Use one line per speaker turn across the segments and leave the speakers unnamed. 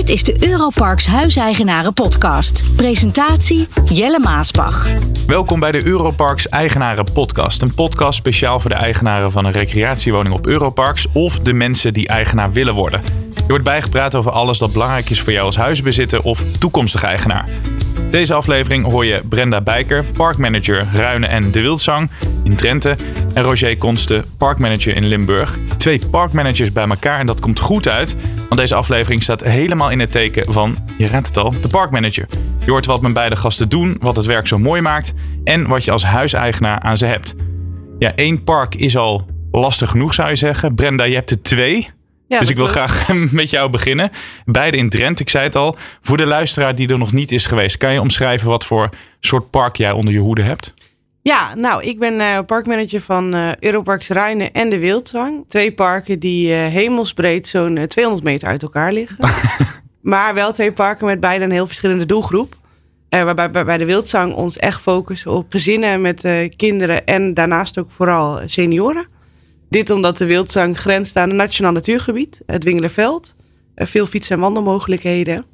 Dit is de Europarks Huiseigenaren Podcast. Presentatie Jelle Maasbach.
Welkom bij de Europarks Eigenaren Podcast. Een podcast speciaal voor de eigenaren van een recreatiewoning op Europarks of de mensen die eigenaar willen worden. Je wordt bijgepraat over alles dat belangrijk is voor jou als huisbezitter of toekomstige eigenaar. Deze aflevering hoor je Brenda Bijker, parkmanager Ruinen en De Wildzang in Drenthe. En Roger Konste, parkmanager in Limburg. Twee parkmanagers bij elkaar en dat komt goed uit. Want deze aflevering staat helemaal in het teken van, je raadt het al, de parkmanager. Je hoort wat mijn beide gasten doen, wat het werk zo mooi maakt. En wat je als huiseigenaar aan ze hebt. Ja, één park is al lastig genoeg zou je zeggen. Brenda, je hebt er twee.
Ja,
dus ik wil graag met jou beginnen. Beide in Drenthe, ik zei het al. Voor de luisteraar die er nog niet is geweest, kan je omschrijven wat voor soort park jij onder je hoede hebt?
Ja, nou, ik ben eh, parkmanager van eh Europarks Ruinen en de Wildzang. Twee parken die eh, hemelsbreed zo'n eh, 200 meter uit elkaar liggen. maar wel twee parken met beide een heel verschillende doelgroep. Waarbij bij, bij de Wildzang ons echt focussen op gezinnen met kinderen en daarnaast ook vooral senioren. Dit omdat de Wildzang grenst aan een nationaal natuurgebied, het Wingelerveld. Veel fiets- en wandelmogelijkheden.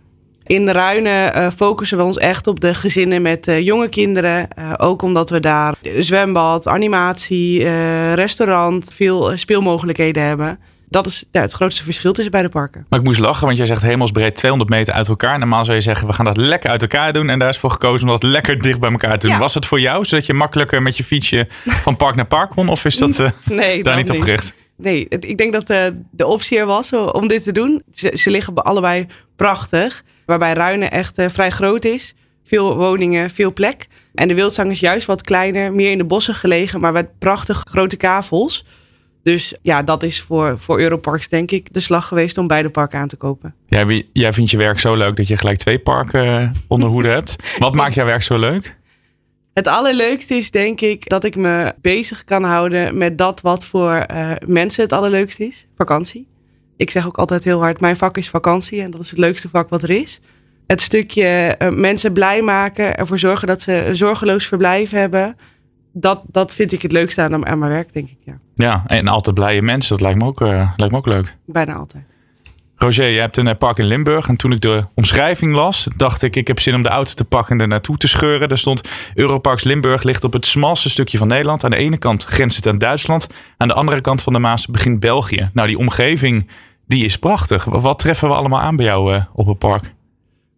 In de Ruinen eh, focussen we ons echt op de gezinnen met eh, jonge kinderen. Eh, ook omdat we daar zwembad, animatie, restaurant, veel speelmogelijkheden hebben. Dat is ja, het grootste verschil tussen beide parken.
Maar ik moest lachen, want jij zegt hemelsbreed 200 meter uit elkaar. Normaal zou je zeggen, we gaan dat lekker uit elkaar doen. En daar is voor gekozen om dat lekker dicht bij elkaar te doen.
Ja.
Was het voor jou, zodat je makkelijker met je fietsje van park naar park kon? Of is dat eh,
Nee,
daar niet op gericht?
Nee, ik denk dat eh, de optie er was om dit te doen. Ze, ze liggen be- allebei prachtig. Waarbij Ruinen echt eh, vrij groot is. Veel woningen, veel plek. En de Wildzang is juist wat kleiner, meer in de bossen gelegen, maar met prachtig grote kavels. Dus ja, dat is voor, voor Europarks denk ik de slag geweest om beide parken aan te kopen.
Jij, jij vindt je werk zo leuk dat je gelijk twee parken eh, onder hoede hebt. Wat maakt jouw werk zo leuk?
Het allerleukste is denk ik dat ik me bezig kan houden met dat wat voor eh, mensen het allerleukste is. Vakantie. Ik zeg ook altijd heel hard, mijn vak is vakantie en dat is het leukste vak wat er is. Het stukje eh, mensen blij maken, ervoor zorgen dat ze een zorgeloos verblijf hebben. Dat, dat vind ik het leukste aan, aan mijn werk, denk ik. Ja,
Ja, en altijd blije mensen. Dat lijkt me ook, eh, lijkt me ook leuk.
bijna altijd.
Roger, je hebt een eh, park in Limburg. En toen ik de omschrijving las, dacht ik, ik heb zin om de auto te pakken en er naartoe te scheuren. Er stond, Europarks Limburg ligt op het smalste stukje van Nederland. Aan de ene kant grenst het aan Duitsland. Aan de andere kant van de Maas begint België. Nou, die omgeving, die is prachtig. Wat treffen we allemaal aan bij jou eh, op het park?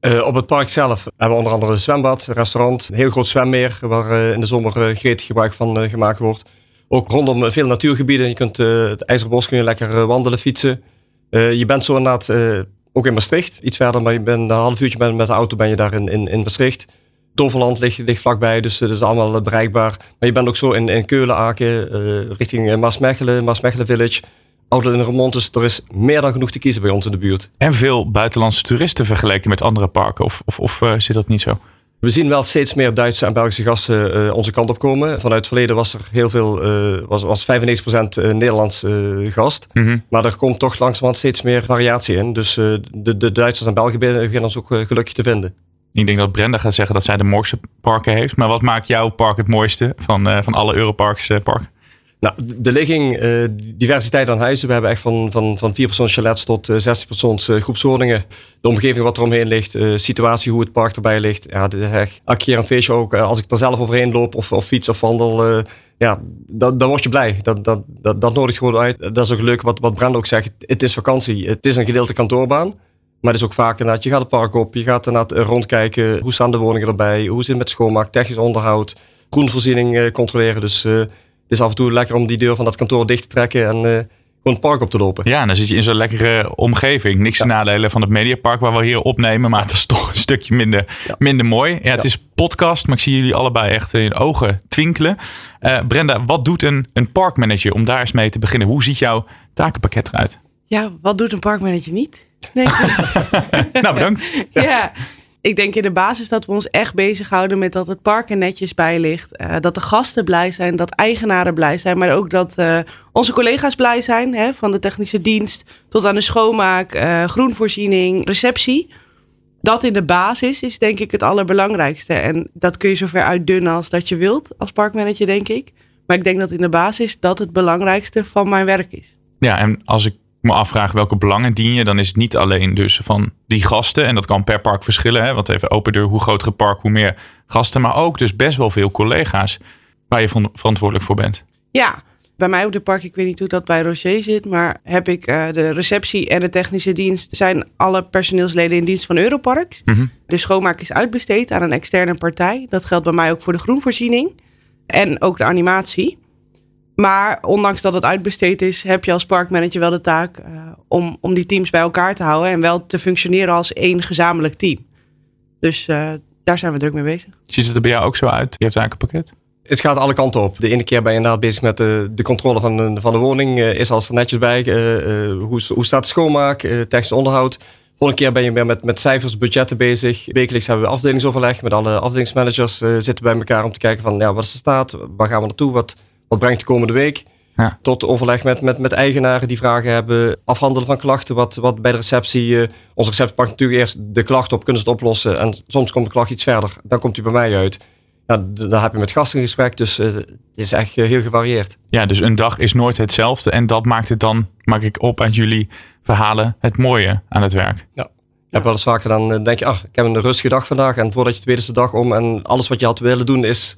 Eh, op het park zelf hebben we onder andere een zwembad, een restaurant, een heel groot zwemmeer waar eh, in de zomer gretig gebruik van gemaakt wordt. Ook rondom veel natuurgebieden. Je kunt het IJzerbos kun je lekker wandelen, fietsen. Je bent zo inderdaad ook in Maastricht, iets verder, maar je bent een half uurtje met, de auto ben je daar in, in, in Maastricht. Toverland ligt, ligt vlakbij, dus het is allemaal bereikbaar. Maar je bent ook zo in, in Keulen, Aken, richting Maasmechelen, Maasmechelen Village. Outlet in Remont, dus er is meer dan genoeg te kiezen bij ons in de buurt.
En veel buitenlandse toeristen vergeleken met andere parken. Of, of, of eh, zit dat niet zo?
We zien wel steeds meer Duitse en Belgische gasten eh, onze kant op komen. Vanuit het verleden was er heel veel, eh, was, was 95% eh, Nederlands gast.
Mhm.
Maar er komt toch langzamerhand steeds meer variatie in. Dus de, de Duitsers en Belgen beginnen ons ook gelukkig te vinden.
Ik denk dat Brenda gaat zeggen dat zij de mooiste parken heeft. Maar wat maakt jouw park het mooiste van, van alle Europarks parken?
Nou, de ligging, eh, diversiteit aan huizen. We hebben echt van, van, van 4 persoons chalets tot eh 60 persoons eh, groepswoningen. De omgeving wat er omheen ligt, eh, situatie hoe het park erbij ligt. Ja, dit is echt een feestje ook. Eh, als ik er zelf overheen loop of, of fiets of wandel, eh, ja, dan, dan word je blij. Dat, dat, dat, dat nodigt gewoon uit. Dat is ook leuk wat, wat Brand ook zegt. Het is vakantie. Het is een gedeelte kantoorbaan. Maar het is ook vaak inderdaad, je gaat het park op, je gaat inderdaad eh, rondkijken. Hoe staan de woningen erbij? Hoe zit het met schoonmaak, technisch onderhoud, groenvoorziening eh, controleren. Dus eh, is af en toe lekker om die deur van dat kantoor dicht te trekken en eh, gewoon het park op te lopen.
Ja, en dan zit je in zo'n lekkere omgeving. Niks te nadelen van het Mediapark waar we hier opnemen. Maar het is toch een stukje minder,
Ja.
minder mooi. Ja, het is podcast, maar ik zie jullie allebei echt in ogen twinkelen. Eh, Brenda, wat doet een, een parkmanager om daar eens mee te beginnen? Hoe ziet jouw takenpakket eruit?
Ja, wat doet een parkmanager niet? Nee,
Nou, bedankt.
ja. Ik denk in de basis dat we ons echt bezighouden met dat het park er netjes bij ligt. Eh, dat de gasten blij zijn, dat eigenaren blij zijn. Maar ook dat eh, onze collega's blij zijn. Hè, van de technische dienst tot aan de schoonmaak, eh, groenvoorziening, receptie. Dat in de basis is denk ik het allerbelangrijkste. En dat kun je zover uitdunnen als dat je wilt als parkmanager, denk ik. Maar ik denk dat in de basis dat het belangrijkste van mijn werk is.
Ja, en als ik me afvraag welke belangen dien je, dan is het niet alleen dus van die gasten. En dat kan per park verschillen. Hè? Want even open deur, hoe groter het park, hoe meer gasten. Maar ook dus best wel veel collega's waar je verantwoordelijk voor bent.
Ja, bij mij op de park, ik weet niet hoe dat bij Roger zit, maar heb ik uh, de receptie en de technische dienst zijn alle personeelsleden in dienst van Europarks.
Mm
De schoonmaak is uitbesteed aan een externe partij. Dat geldt bij mij ook voor de groenvoorziening en ook de animatie. Maar ondanks dat het uitbesteed is, heb je als parkmanager wel de taak uh, om, om die teams bij elkaar te houden en wel te functioneren als één gezamenlijk team. Dus uh, daar zijn we druk mee bezig.
Ziet het er bij jou ook zo uit? Je hebt eigenlijk een pakket?
Het gaat alle kanten op. De ene keer ben je inderdaad bezig met de, de controle van de, van de woning. Uh, is alles er netjes bij? hoe, hoe staat de schoonmaak? technisch onderhoud? Volgende keer ben je meer met, met cijfers, budgetten bezig. Wekelijks hebben we afdelingsoverleg met alle afdelingsmanagers. zitten bij elkaar om te kijken van ja, wat is de staat? Waar gaan we naartoe? Wat, wat brengt de komende week?
Ja.
Tot overleg met, met, met eigenaren die vragen hebben. Afhandelen van klachten. Wat, wat bij de receptie. Uh, onze receptie pakt natuurlijk eerst de klacht op. Kunnen ze het oplossen? En soms komt de klacht iets verder. Dan komt hij bij mij uit. Ja, dan heb je met gasten gesprek. Dus uh, het is echt uh, heel gevarieerd.
Ja, dus een dag is nooit hetzelfde. En dat maakt het dan, maak ik op uit jullie verhalen, het mooie aan het werk.
Ja. Je hebt wel eens vaker dan denk je, ach, ik heb een rustige dag vandaag. En voordat je het weet is de dag om. En alles wat je had willen doen is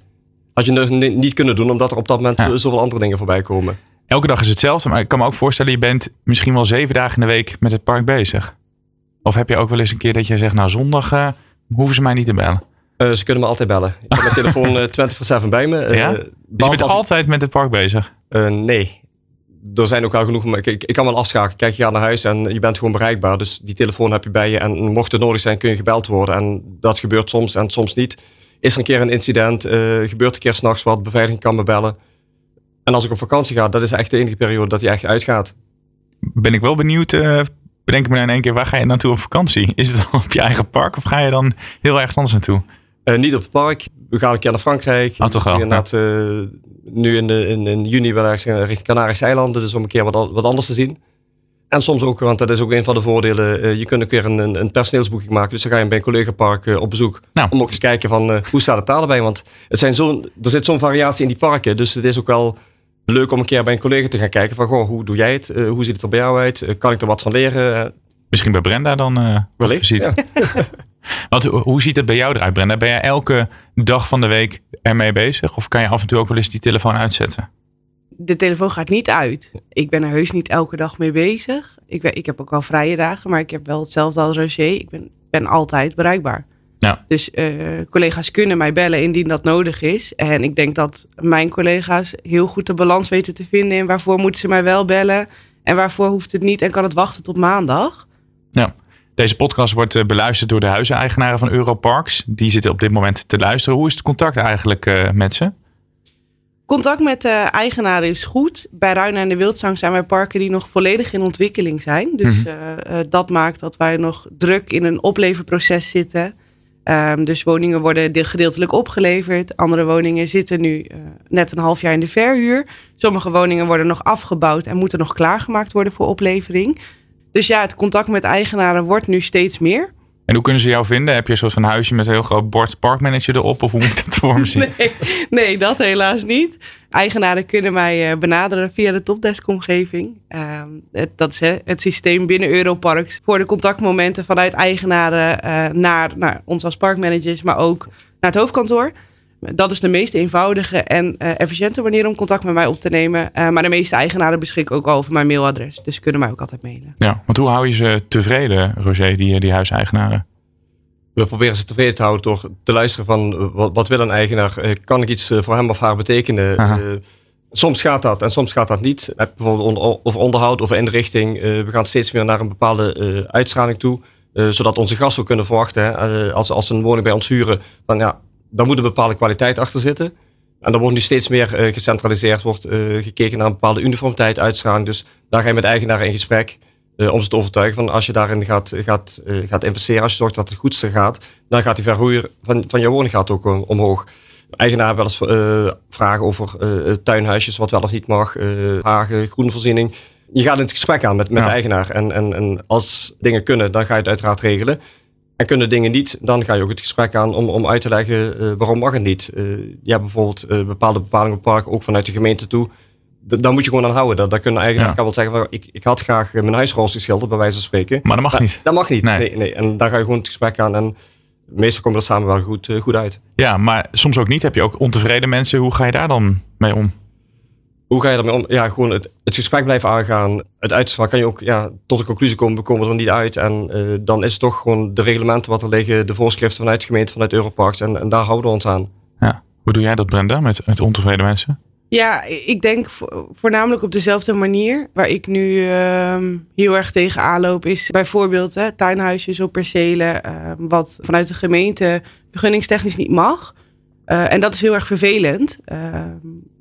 had je niet kunnen doen, omdat er op dat moment ja. zoveel andere dingen voorbij komen.
Elke dag is hetzelfde, maar ik kan me ook voorstellen, je bent misschien wel zeven dagen in de week met het park bezig. Of heb je ook wel eens een keer dat je zegt, nou zondag uh, hoeven ze mij niet te bellen?
Uh, ze kunnen me altijd bellen. Ik heb mijn telefoon uh, 24-7 bij me.
ja? dus je bent altijd met het park bezig?
nee. Er zijn ook wel genoeg, maar ik, ik, kan wel afschakelen. Kijk, je gaat naar huis en je bent gewoon bereikbaar. Dus die telefoon heb je bij je. En mocht het nodig zijn, kun je gebeld worden. En dat gebeurt soms en soms niet. Is er een keer een incident, uh, gebeurt een keer s'nachts wat, beveiliging kan me bellen. En als ik op vakantie ga, dat is echt de enige periode dat hij echt uitgaat.
Ben ik wel benieuwd, uh, bedenk ik me nou in één keer, waar ga je naartoe op vakantie? Is het dan op je eigen park of ga je dan heel ergens anders naartoe?
Uh, niet op het park. We gaan een keer naar Frankrijk.
Oh, toch wel?
Inderdaad, ja. nu in, de, in, in, juni wel ergens richting Canarische eilanden. Dus om een keer wat, wat anders te zien. En soms ook, want dat is ook een van de voordelen. Uh, je kunt ook weer een, een, een personeelsboeking maken. Dus dan ga je bij een collega-park uh, op bezoek.
Nou.
Om ook te kijken van uh, hoe staat het talen bij. Want het zijn zo, er zit zo'n variatie in die parken. Dus het is ook wel leuk om een keer bij een collega te gaan kijken. Van goh, hoe doe jij het? hoe ziet het er bij jou uit? kan ik er wat van leren?
Misschien bij Brenda dan
Wellicht,
ja. Want hoe ziet het bij jou eruit, Brenda? Ben jij elke dag van de week ermee bezig? Of kan je af en toe ook wel eens die telefoon uitzetten?
De telefoon gaat niet uit. Ik ben er heus niet elke dag mee bezig. Ik, ben, ik heb ook wel vrije dagen, maar ik heb wel hetzelfde als Roger. Ik ben, ben altijd bereikbaar. Dus uh, collega's kunnen mij bellen indien dat nodig is. En ik denk dat mijn collega's heel goed de balans weten te vinden in waarvoor moeten ze mij wel bellen en waarvoor hoeft het niet en kan het wachten tot maandag.
Ja. Deze podcast wordt beluisterd door de huizeneigenaren van Europarks. Die zitten op dit moment te luisteren. Hoe is het contact eigenlijk uh, met ze?
Contact met de eigenaren is goed. Bij Ruinen en de Wildzang zijn wij parken die nog volledig in ontwikkeling zijn. Dus mm -hmm. uh, dat maakt dat wij nog druk in een opleverproces zitten. Um, dus woningen worden gedeeltelijk opgeleverd. Andere woningen zitten nu uh, net een half jaar in de verhuur. Sommige woningen worden nog afgebouwd en moeten nog klaargemaakt worden voor oplevering. Dus ja, het contact met eigenaren wordt nu steeds meer.
En hoe kunnen ze jou vinden? Heb je een soort van huisje met een heel groot bord parkmanager erop? Of hoe moet dat voor zien?
Nee, dat helaas niet. Eigenaren kunnen mij benaderen via de topdesk-omgeving. Uh, dat is het systeem binnen Europarks voor de contactmomenten vanuit eigenaren uh, naar, naar ons als parkmanagers, maar ook naar het hoofdkantoor. Dat is de meest eenvoudige en uh, efficiënte manier om contact met mij op te nemen. Uh, maar de meeste eigenaren beschikken ook al over mijn mailadres. Dus ze kunnen mij ook altijd mailen.
Ja, want hoe hou je ze tevreden, Roger, die, die huiseigenaren?
We proberen ze tevreden te houden door te luisteren van wat, wat wil een eigenaar? Kan ik iets voor hem of haar betekenen? Uh, soms gaat dat en soms gaat dat niet. Bijvoorbeeld over onderhoud, over inrichting. we gaan steeds meer naar een bepaalde uitstraling toe. zodat onze gasten ook kunnen verwachten, hè, als, als ze een woning bij ons huren, van ja, daar moet een bepaalde kwaliteit achter zitten. En er wordt nu steeds meer uh, gecentraliseerd, wordt uh, gekeken naar een bepaalde uniformiteit, uitstraling. Dus daar ga je met eigenaren in gesprek uh, om ze te overtuigen van als je daarin gaat, gaat, gaat investeren, als je zorgt dat het goedste gaat, dan gaat die verhuur van, van je woning gaat ook omhoog. Eigenaar wel eens vragen over tuinhuisjes, wat wel of niet mag, hagen, groenvoorziening. Je gaat in het gesprek aan met, met ja. de eigenaar. En, en, en als dingen kunnen, dan ga je het uiteraard regelen. En kunnen dingen niet, dan ga je ook het gesprek aan om, om uit te leggen uh, waarom mag het niet. Uh, je hebt bijvoorbeeld uh, bepaalde bepalingen op park, ook vanuit de gemeente toe. daar moet je gewoon aan houden. Daar, daar kunnen eigenlijk ja. kan wel zeggen, ik, ik had graag mijn huis roze geschilderd, bij wijze van spreken.
Maar dat mag niet.
Dat mag niet, nee. nee. Nee, En daar ga je gewoon het gesprek aan en meestal komt dat samen wel goed, goed uit.
Ja, maar soms ook niet. Heb je ook ontevreden mensen. Hoe ga je daar dan mee om?
Hoe ga je daarmee om? Ja, gewoon het, het gesprek blijven aangaan. Het uitstel kan je ook ja, tot de conclusie komen, we komen er niet uit. En uh, dan is het toch gewoon de reglementen wat er liggen, de voorschriften vanuit de gemeente, vanuit Europarks. En, en daar houden we ons aan.
Ja. Hoe doe jij dat, Brenda, met, met ontevreden mensen?
Ja, ik denk voornamelijk op dezelfde manier. Waar ik nu uh, heel erg tegen aanloop is bijvoorbeeld hè, tuinhuisjes op percelen. Uh, wat vanuit de gemeente vergunningstechnisch niet mag. Uh, en dat is heel erg vervelend.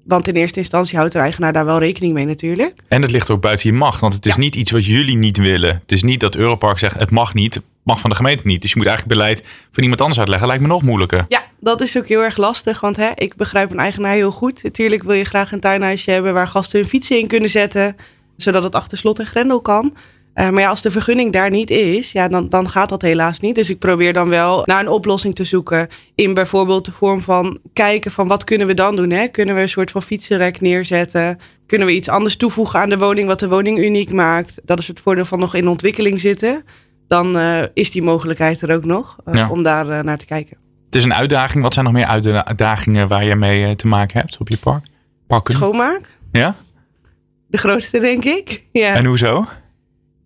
Want in eerste instantie houdt de eigenaar daar wel rekening mee natuurlijk.
En het ligt ook buiten je macht. Want het is niet iets wat jullie niet willen. Het is niet dat Europark zegt het mag niet. Het mag van de gemeente niet. Dus je moet eigenlijk beleid van iemand anders uitleggen. Lijkt me nog moeilijker.
Ja, dat is ook heel erg lastig. Want hè, ik begrijp een eigenaar heel goed. Natuurlijk wil je graag een tuinhuisje hebben waar gasten hun fietsen in kunnen zetten. Zodat het achter slot en grendel kan. Uh, maar ja, als de vergunning daar niet is, ja, dan, dan gaat dat helaas niet. Dus ik probeer dan wel naar een oplossing te zoeken. In bijvoorbeeld de vorm van kijken van wat kunnen we dan doen? Hè? Kunnen we een soort van fietsenrek neerzetten? Kunnen we iets anders toevoegen aan de woning wat de woning uniek maakt? Dat is het voordeel van nog in ontwikkeling zitten. Dan uh, is die mogelijkheid er ook nog uh, ja. om daar naar te kijken.
Het is een uitdaging. Wat zijn nog meer uitdagingen waar je mee te maken hebt op je park?
Parken? Schoonmaak.
Ja?
De grootste, denk ik. Ja.
En hoezo?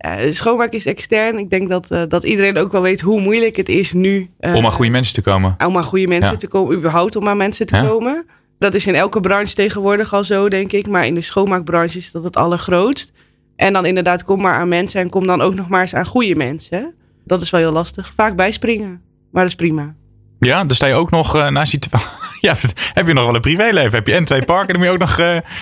Uh, schoonmaak is extern. Ik denk dat, uh, dat iedereen ook wel weet hoe moeilijk het is nu.
Uh, om aan goede mensen te komen.
Om aan goede mensen ja. te komen. Überhaupt om aan mensen te ja. komen. Dat is in elke branche tegenwoordig al zo, denk ik. Maar in de schoonmaakbranche is dat het allergrootst. En dan inderdaad, kom maar aan mensen. En kom dan ook nog maar eens aan goede mensen. Dat is wel heel lastig. Vaak bijspringen. Maar dat is prima.
Ja, dan sta je ook nog naast je... ja, heb je nog wel een privéleven? Heb je en twee parken, dan moet je ook nog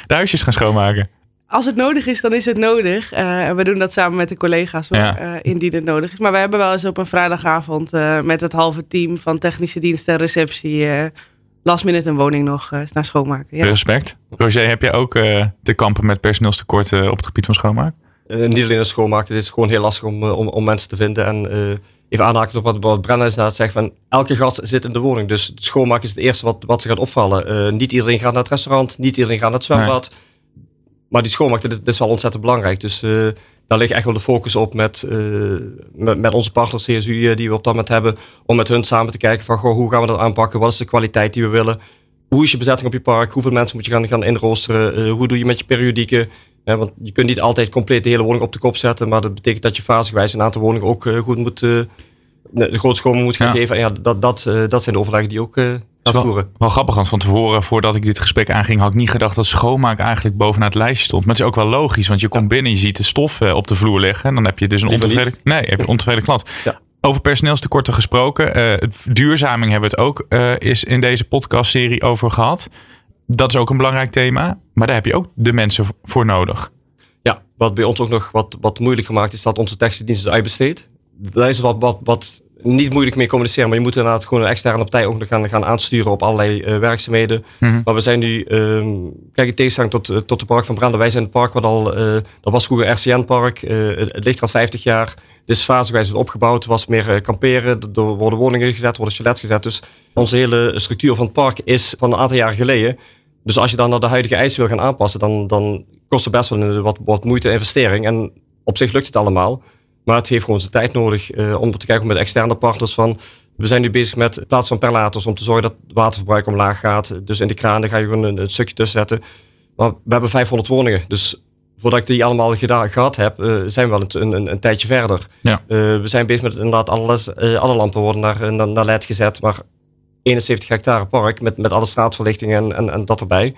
de huisjes gaan schoonmaken
als het nodig is, dan is het nodig. Uh, en we doen dat samen met de collega's hoor, ja. uh, indien het nodig is. Maar we hebben wel eens op een vrijdagavond uh, met het halve team van technische dienst en receptie last minute een woning nog naar schoonmaken.
Ja. Respect. Roger, heb jij ook te kampen met personeelstekorten op het gebied van schoonmaak?
niet alleen schoonmaken, het is gewoon heel lastig om, om, om mensen te vinden. En even aanhaken op wat, wat Brennan is zegt, van elke gast zit in de woning. Dus het schoonmaken is het eerste wat, wat ze gaat opvallen. niet iedereen gaat naar het restaurant, niet iedereen gaat naar het zwembad. Nee. Maar die schoonmaak, dat is, dat is wel ontzettend belangrijk. Dus uh, daar ligt echt wel de focus op met, uh, met, met, onze partners CSU die we op dat moment hebben. Om met hun samen te kijken van goh, hoe gaan we dat aanpakken? Wat is de kwaliteit die we willen? Hoe is je bezetting op je park? Hoeveel mensen moet je gaan, gaan inroosteren? Uh, hoe doe je met je periodieke? want je kunt niet altijd compleet de hele woning op de kop zetten. Maar dat betekent dat je fasegewijs een aantal woningen ook goed moet... de groot schoonmaak moet gaan ja. geven. En ja, dat, dat, dat zijn de overleggen die ook
dat is wel, wel, grappig, want van tevoren, voordat ik dit gesprek aanging, had ik niet gedacht dat schoonmaak eigenlijk bovenaan het lijstje stond. Maar het is ook wel logisch, want je komt binnen, je ziet de stof eh, op de vloer liggen. En dan heb je dus een ontevreden, nee, heb je een ontevreden klant. Ja. Over personeelstekorten gesproken. Uh, duurzaming hebben we het ook uh, is in deze podcastserie over gehad. Dat is ook een belangrijk thema. Maar daar heb je ook de mensen voor nodig.
Ja, wat bij ons ook nog wat, wat moeilijk gemaakt is, dat onze technische is uitbesteed. Dat is wat, wat, wat niet moeilijk mee communiceren, maar je moet inderdaad gewoon een externe partij ook nog gaan, gaan aansturen op allerlei uh, werkzaamheden. Mm -hmm. Maar we zijn nu, um, kijk, in tegenstelling tot, uh, tot de park van Branden, wij zijn het park wat al, uh, dat was vroeger RCN-park, het, het, ligt al 50 jaar. Dit is fasegewijs opgebouwd, was meer kamperen, er worden woningen gezet, worden chalets gezet. Dus onze hele structuur van het park is van een aantal jaar geleden. Dus als je dan naar de huidige eisen wil gaan aanpassen, dan, dan kost het best wel wat, wat moeite en investering. En op zich lukt het allemaal. Maar het heeft gewoon zijn tijd nodig uh, om te kijken met externe partners van... We zijn nu bezig met in plaats van perlators om te zorgen dat het waterverbruik omlaag gaat. Dus in de kraan ga je gewoon een, een, stukje tussen zetten. Maar we hebben 500 woningen. Dus voordat ik die allemaal gedaan, gehad heb, uh, zijn we wel een, een, een tijdje verder. Ja. Uh, we zijn bezig met inderdaad alles, alle lampen worden naar, naar, naar LED gezet. Maar 71 hectare park met, met alle straatverlichting en, en, en dat erbij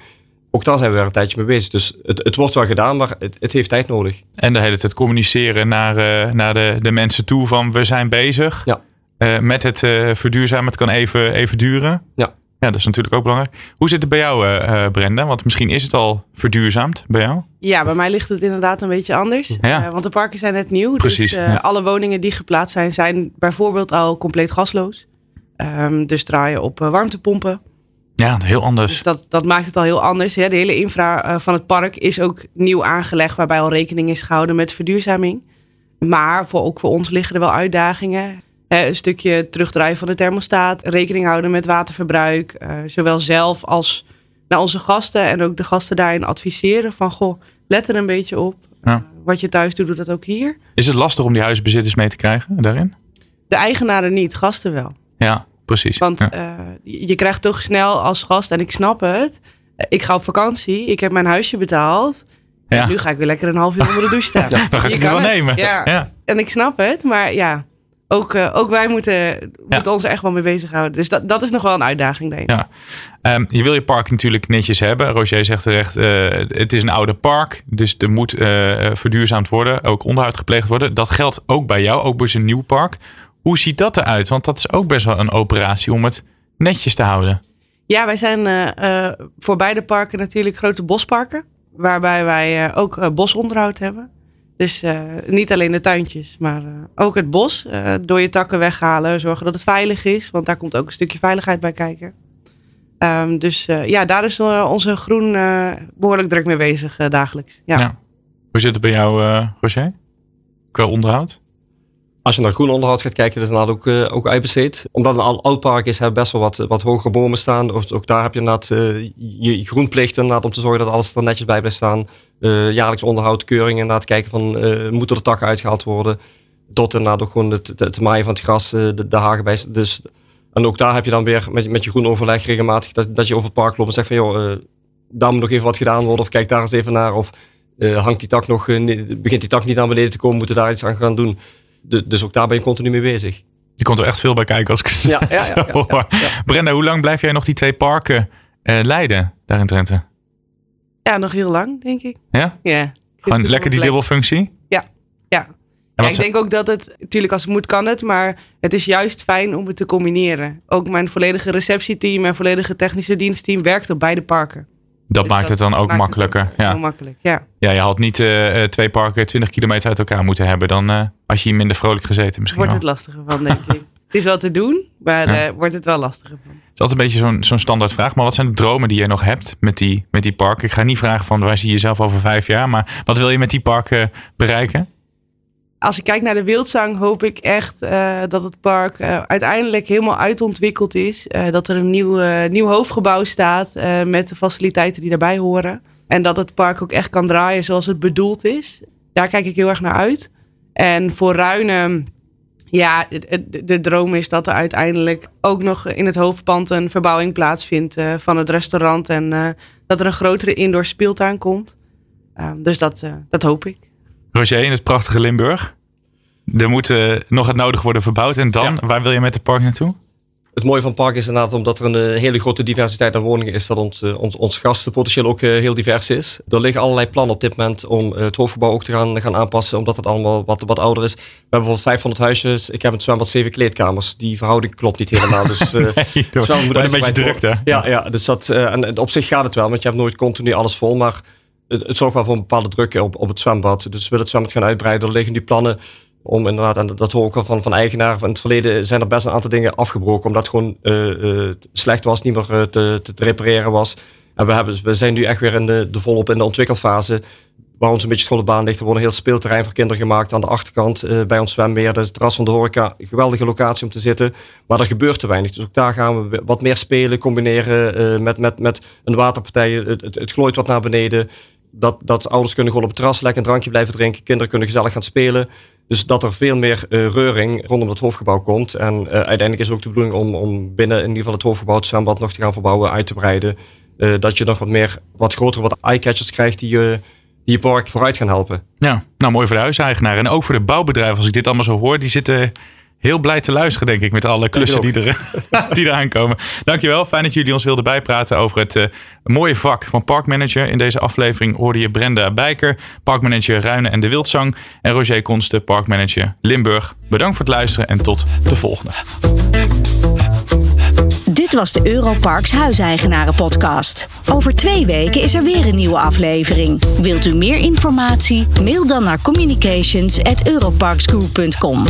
ook daar zijn we er een tijdje mee bezig. Dus het, het wordt wel gedaan, maar het, het, heeft tijd nodig.
En de hele tijd communiceren naar, uh, naar de, de mensen toe van we zijn bezig. Ja. Uh, met het uh, verduurzamen. Het kan even, even duren. Ja. Ja, dat is natuurlijk ook belangrijk. Hoe zit het bij jou, Brenda? Want misschien is het al verduurzaamd bij jou.
Ja, bij mij ligt het inderdaad een beetje anders. Ja. want de parken zijn net nieuw.
Precies.
Dus ja. alle woningen die geplaatst zijn, zijn bijvoorbeeld al compleet gasloos. Um, dus draaien op warmtepompen.
Ja, heel anders.
Dus dat, dat maakt het al heel anders. Hè? De hele infra uh, van het park is ook nieuw aangelegd, waarbij al rekening is gehouden met verduurzaming. Maar voor, ook voor ons liggen er wel uitdagingen. Hè, een stukje terugdraaien van de thermostaat, rekening houden met waterverbruik, uh, zowel zelf als naar onze gasten en ook de gasten daarin adviseren van goh, let er een beetje op.
Ja.
Uh, wat je thuis doet, doe dat ook hier.
Is het lastig om die huisbezitters mee te krijgen daarin?
De eigenaren niet, gasten wel.
Ja, precies.
Want
ja.
uh, je krijgt toch snel als gast, en ik snap het. Ik ga op vakantie, ik heb mijn huisje betaald. Ja. En nu ga ik weer lekker een half uur onder de douche staan.
ja, dan ga ik je het wel het. nemen.
Ja. En ik snap het, maar ja, ook, uh, ook wij moeten, moeten ons er echt wel mee bezighouden. Dus dat, dat is nog wel een uitdaging, denk ik.
Ja. Um, je wil je park natuurlijk netjes hebben. Roger zegt terecht, uh, het is een oude park. Dus er moet verduurzaamd worden. Ook onderhoud gepleegd worden. Dat geldt ook bij jou, ook bij een nieuw park. Hoe ziet dat eruit? Want dat is ook best wel een operatie om het netjes te houden.
Ja, wij zijn uh, voor beide parken natuurlijk grote bosparken. Waarbij wij ook bosonderhoud hebben. Dus niet alleen de tuintjes, maar ook het bos. Door je takken weghalen, zorgen dat het veilig is. Want daar komt ook een stukje veiligheid bij kijken. Um, dus ja, daar is onze groen behoorlijk druk mee bezig dagelijks. Ja. ja.
Hoe zit het bij jou, Roger? Qua onderhoud?
Als je naar groen onderhoud gaat kijken, dat is inderdaad ook, uh, ook uitbesteed. Omdat het een oud park is, hebben best wel wat, wat hogere bomen staan. Ook daar heb je inderdaad uh, je groenplicht inderdaad om te zorgen dat alles er netjes bij blijft staan. Uh, jaarlijks onderhoud, keuringen, inderdaad kijken van moeten er takken uitgehaald worden. Tot inderdaad ook gewoon het, het, maaien van het gras, de, de hagen bij. Dus, en ook daar heb je dan weer met, met je groen overleg regelmatig dat, dat je over het park loopt en zegt van joh, daar moet nog even wat gedaan worden. Of kijk daar eens even naar. Of hangt die tak nog, begint die tak niet naar beneden te komen, moeten daar iets aan gaan doen. Dus ook daar ben je continu mee bezig.
Je komt er echt veel bij kijken als ik
ja, ja, ja, ja, ja, ja.
Brenda, hoe lang blijf jij nog die twee parken uh, leiden daar in Drenthe?
Ja, nog heel lang, denk ik.
Ja?
Ja.
Gewoon lekker die dubbelfunctie?
Ja, ja. ja ik denk ook dat het, natuurlijk als het moet kan het, maar het is juist fijn om het te combineren. Ook mijn volledige receptieteam, mijn volledige technische dienstteam werkt op beide parken.
Dat dus maakt dat het dan ook makkelijker. Ja.
Heel makkelijk, ja.
Ja, je had niet uh, twee parken 20 kilometer uit elkaar moeten hebben. Dan uh, had je hier minder vrolijk gezeten misschien
Wordt
wel.
het lastiger van, denk ik. Het is wel te doen, maar ja. uh, wordt het wel lastiger van.
Het is altijd een beetje zo'n zo'n standaard vraag. Maar wat zijn de dromen die je nog hebt met die, met die parken? Ik ga niet vragen van waar zie je jezelf over vijf jaar. Maar wat wil je met die parken bereiken?
Als ik kijk naar de wildzang, hoop ik echt uh, dat het park uh, uiteindelijk helemaal uitontwikkeld is. Uh, dat er een nieuw, nieuw hoofdgebouw staat met de faciliteiten die daarbij horen. En dat het park ook echt kan draaien zoals het bedoeld is. Daar kijk ik heel erg naar uit. En voor Ruinen, ja, de, droom is dat er uiteindelijk ook nog in het hoofdpand een verbouwing plaatsvindt van het restaurant. En dat er een grotere indoor speeltuin komt. dus dat, dat hoop ik.
Roger, in het prachtige Limburg. Er moet uh, nog het nodig worden verbouwd. En dan, ja. waar wil je met het park naartoe?
Het mooie van het park is inderdaad omdat er een uh, hele grote diversiteit aan woningen is, dat ons, uh, ons, ons gastenpotentieel ook heel divers is. Er liggen allerlei plannen op dit moment om het hoofdgebouw ook te gaan, gaan aanpassen, omdat het allemaal wat, wat ouder is. We hebben bijvoorbeeld 500 huisjes. Ik heb het zwembad 7 kleedkamers. Die verhouding klopt niet helemaal. Dus nee,
het zwembad moet een beetje druk, hè?
Ja, ja dus dat, en op zich gaat het wel, want je hebt nooit continu alles vol, maar het, het zorgt wel voor een bepaalde druk op, op het zwembad. Dus we willen het zwembad gaan uitbreiden. Er liggen nu plannen om inderdaad, en dat hoor ik wel van, van. Van het verleden zijn er best een aantal dingen afgebroken. Omdat het gewoon uh, uh, slecht was, niet meer uh, te, te, repareren was. En we, hebben, we zijn nu echt weer in de, de volop in de ontwikkelfase. Waar ons een beetje school de baan ligt. Er wordt een heel speelterrein voor kinderen gemaakt aan de achterkant bij ons zwemmeer. Dat is het terras van de horeca. Geweldige locatie om te zitten. Maar er gebeurt te weinig. Dus ook daar gaan we wat meer spelen, combineren met, met, met een waterpartij. Het, het, het glooit wat naar beneden dat, dat ouders kunnen gewoon op het terras lekker een drankje blijven drinken. Kinderen kunnen gezellig gaan spelen. Dus dat er veel meer uh, reuring rondom het hoofdgebouw komt. En uh, uiteindelijk is ook de bedoeling om, om binnen in ieder geval het hoofdgebouw het zwembad nog te gaan verbouwen, uit te breiden. Uh, dat je nog wat meer, wat grotere, wat eye-catchers krijgt die je die je park vooruit gaan helpen.
Ja, nou mooi voor de huiseigenaar. En ook voor de bouwbedrijven, als ik dit allemaal zo hoor, die zitten heel blij te luisteren, denk ik, met alle klussen die, er, die eraan komen. Dankjewel, fijn dat jullie ons wilden bijpraten over het uh, mooie vak van parkmanager. In deze aflevering hoorde je Brenda Bijker, parkmanager Ruinen en de Wildzang. En Roger Konste, parkmanager Limburg. Bedankt voor het luisteren en tot de volgende.
Dit was de Europarks Huiseigenaren podcast. Over twee weken is er weer een nieuwe aflevering. Wilt u meer informatie? Mail dan naar communications@europarksgroup.com.